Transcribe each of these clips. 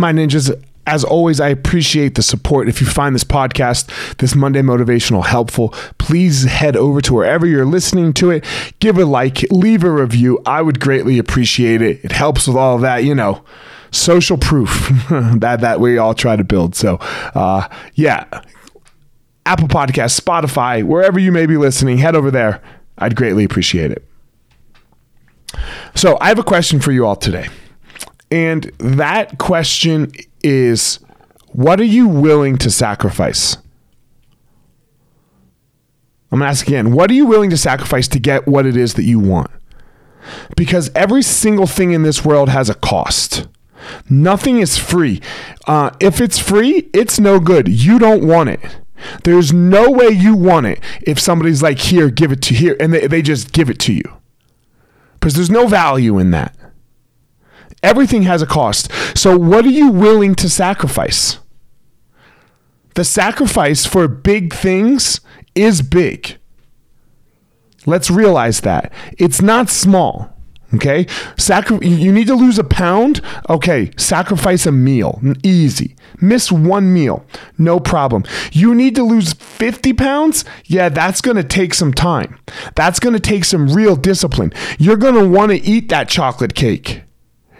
My ninjas, as always, I appreciate the support. If you find this podcast, this Monday Motivational helpful, please head over to wherever you're listening to it, give a like, leave a review. I would greatly appreciate it. It helps with all that, you know, social proof that, that we all try to build. So, uh, yeah, Apple Podcasts, Spotify, wherever you may be listening, head over there. I'd greatly appreciate it. So, I have a question for you all today. And that question is what are you willing to sacrifice? I'm going to ask again what are you willing to sacrifice to get what it is that you want? Because every single thing in this world has a cost. Nothing is free. Uh, if it's free, it's no good. You don't want it. There's no way you want it if somebody's like, here, give it to here, and they, they just give it to you. Because there's no value in that. Everything has a cost. So, what are you willing to sacrifice? The sacrifice for big things is big. Let's realize that. It's not small. Okay? Sacri- you need to lose a pound? Okay, sacrifice a meal. Easy. Miss one meal. No problem. You need to lose 50 pounds? Yeah, that's going to take some time. That's going to take some real discipline. You're going to want to eat that chocolate cake.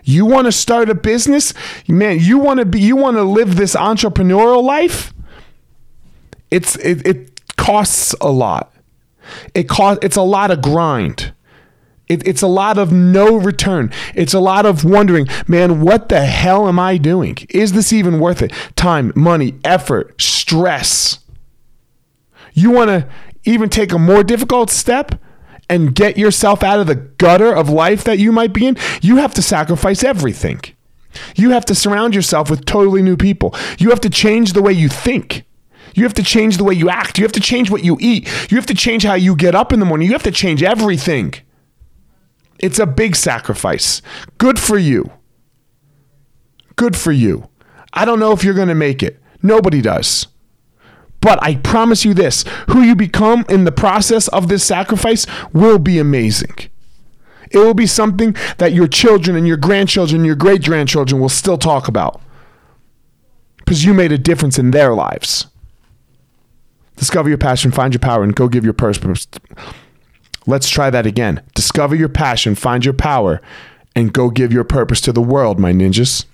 You want to start a business? Man, you want to be you want to live this entrepreneurial life? It's it, it costs a lot. It cost it's a lot of grind. It, it's a lot of no return. It's a lot of wondering, man, what the hell am I doing? Is this even worth it? Time, money, effort, stress. You want to even take a more difficult step? And get yourself out of the gutter of life that you might be in, you have to sacrifice everything. You have to surround yourself with totally new people. You have to change the way you think. You have to change the way you act. You have to change what you eat. You have to change how you get up in the morning. You have to change everything. It's a big sacrifice. Good for you. Good for you. I don't know if you're going to make it. Nobody does. But I promise you this who you become in the process of this sacrifice will be amazing. It will be something that your children and your grandchildren, your great grandchildren will still talk about because you made a difference in their lives. Discover your passion, find your power, and go give your purpose. Let's try that again. Discover your passion, find your power, and go give your purpose to the world, my ninjas.